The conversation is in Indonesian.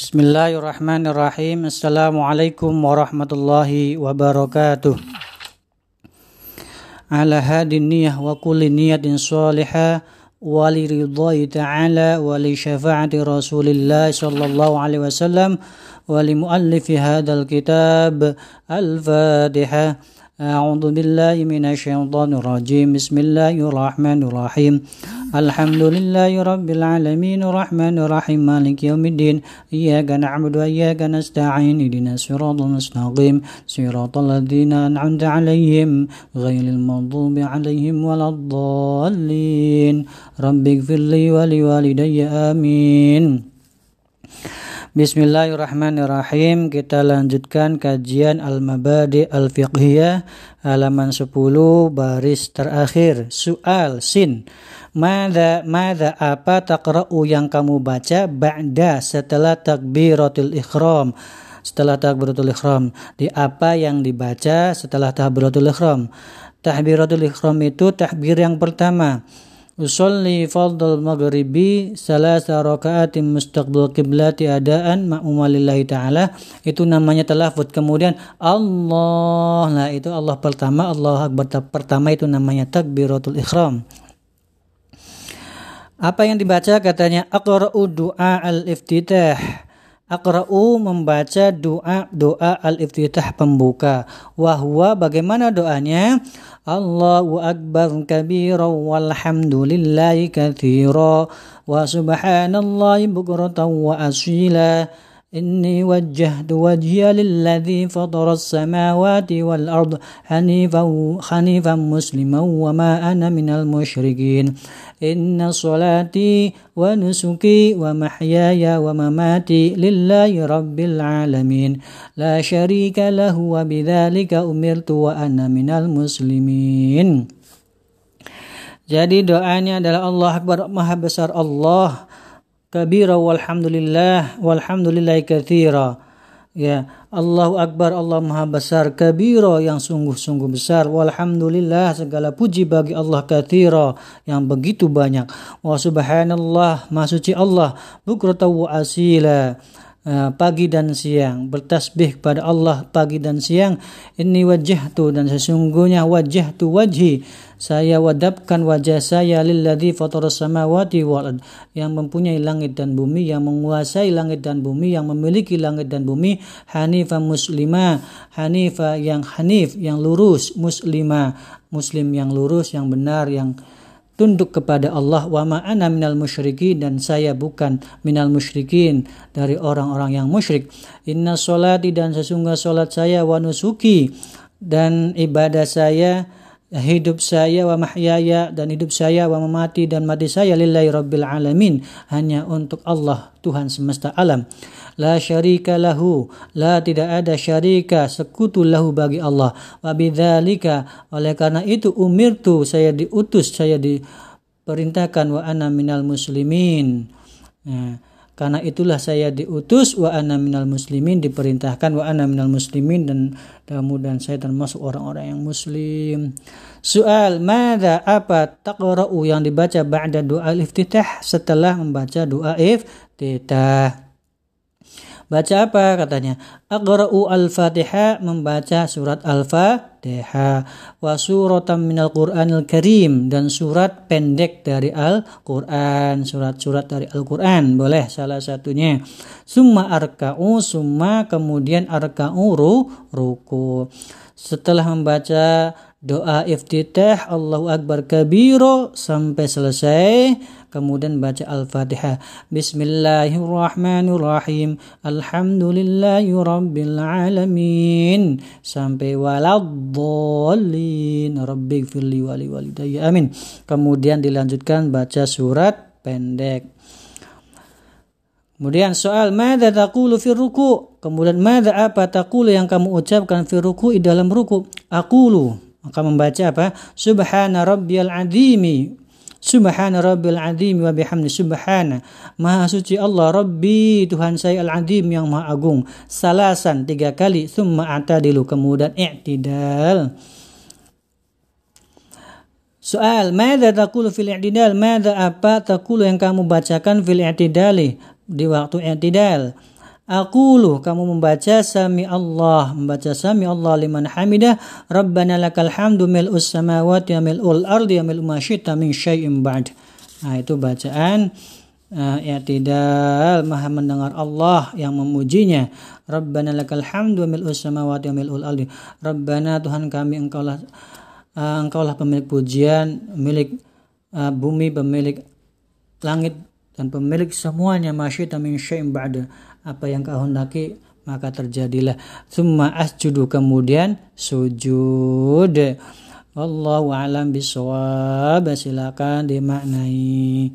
بسم الله الرحمن الرحيم السلام عليكم ورحمة الله وبركاته على هذه النية وكل نية صالحة ولرضاه تعالى ولشفاعة رسول الله صلى الله عليه وسلم ولمؤلف هذا الكتاب الفاتحة أعوذ بالله من الشيطان الرجيم بسم الله الرحمن الرحيم الحمد لله رب العالمين الرحمن الرحيم مالك يوم الدين إياك نعبد وإياك نستعين اهدنا الصراط المستقيم صراط الذين أنعمت عليهم غير المغضوب عليهم ولا الضالين رب اغفر لي ولوالدي آمين Bismillahirrahmanirrahim. Kita lanjutkan kajian Al-Mabadi Al-Fiqhiyah Halaman 10 baris terakhir. Soal Sin. Mada mada apa takra'u yang kamu baca ba'da setelah takbiratul ikhram? Setelah takbiratul ikhram. Di apa yang dibaca setelah takbiratul ikhram? Takbiratul ikhram itu takbir yang pertama Usolli fardal maghribi salasa rakaatin mustaqbil kiblati adaan ma'umalillahi ta'ala itu namanya talafut kemudian Allah nah itu Allah pertama Allah Akbar pertama itu namanya takbiratul ikhram apa yang dibaca katanya aqra'u doa al-iftitah. Aqra'u membaca doa doa al-iftitah pembuka. Wahwa bagaimana doanya? Allahu akbar kabira walhamdulillahi katsira wa subhanallahi bukratan wa asila. إني وجهت وجهي للذي فطر السماوات والأرض حنيفا حنيفا مسلما وما أنا من المشركين. إن صلاتي ونسكي ومحياي ومماتي لله رب العالمين. لا شريك له وبذلك أمرت وأنا من المسلمين. Jadi doanya adalah Allah Akbar Maha Besar Allah. Kabira walhamdulillah walhamdulillah kathira. Ya Allahu Akbar Allah Maha Besar. Kabira yang sungguh-sungguh besar. Walhamdulillah segala puji bagi Allah kathira yang begitu banyak. Wa subhanallah maha suci Allah. Bukrata wa asila pagi dan siang. Bertasbih kepada Allah pagi dan siang. Ini wajah tu dan sesungguhnya wajah tu wajhi. Saya wadabkan wajah saya lilladzi fataras samawati wal yang mempunyai langit dan bumi yang menguasai langit dan bumi yang memiliki langit dan bumi. Hanifa muslima. Hanifa yang hanif yang lurus muslima. Muslim yang lurus yang benar yang tunduk kepada Allah wa ma'ana minal musyrikin dan saya bukan minal musyrikin dari orang-orang yang musyrik. Inna solati dan sesungguhnya solat saya wa nusuki dan ibadah saya hidup saya wa mahyaya dan hidup saya wa mamati dan mati saya lillahi rabbil alamin hanya untuk Allah Tuhan semesta alam. La syarika lahu la tidak ada syarika sekutu lahu bagi Allah. Wa bidzalika oleh karena itu umirtu saya diutus saya diperintahkan wa ana minal muslimin. Nah, karena itulah saya diutus wa ana minal muslimin diperintahkan wa ana minal muslimin dan mudah saya termasuk orang-orang yang muslim. Soal mada apa taqra'u yang dibaca ba'da doa iftitah setelah membaca doa iftitah. Baca apa katanya? Aqra'u al-Fatihah membaca surat Al-Fatihah wa suratan minal Qur'anil Karim dan surat pendek dari Al-Qur'an, surat-surat dari Al-Qur'an. Boleh salah satunya. Summa arka'u summa kemudian arka'u ru, ruku. Setelah membaca doa iftitah Allahu Akbar kabiro sampai selesai kemudian baca Al-Fatihah Bismillahirrahmanirrahim Alhamdulillahi Rabbil Alamin sampai waladdallin Rabbi firli wali walidayya amin kemudian dilanjutkan baca surat pendek Kemudian soal mada taqulu fi ruku? Kemudian mada apa taqulu yang kamu ucapkan fi ruku dalam ruku? Aqulu maka membaca apa? Subhana rabbiyal azimi. Subhana rabbil azim wa bihamdi subhana. Maha suci Allah Rabbi Tuhan saya al-azim yang maha agung. Salasan tiga kali. Thumma a'tadilu. Kemudian i'tidal. Soal, Mada takulu fil i'tidal? Mada apa takulu yang kamu bacakan fil i'tidali? Di waktu i'tidal. Aqulu kamu membaca sami Allah, membaca sami Allah liman hamidah, Rabbana lakal hamdu mil'us samawati wa mil'ul ardi wa mil'u ma min syai'in ba'd. Nah, itu bacaan uh, ya tidak maha mendengar Allah yang memujinya. Rabbana lakal hamdu mil'us samawati wa mil'ul ardi. Rabbana Tuhan kami engkaulah uh, engkaulah pemilik pujian, milik uh, bumi, pemilik langit dan pemilik semuanya masyita min syai'in ba'da apa yang kau hendaki maka terjadilah. Summa asjudu kemudian sujud. Wallahu alam bisawab silakan dimaknai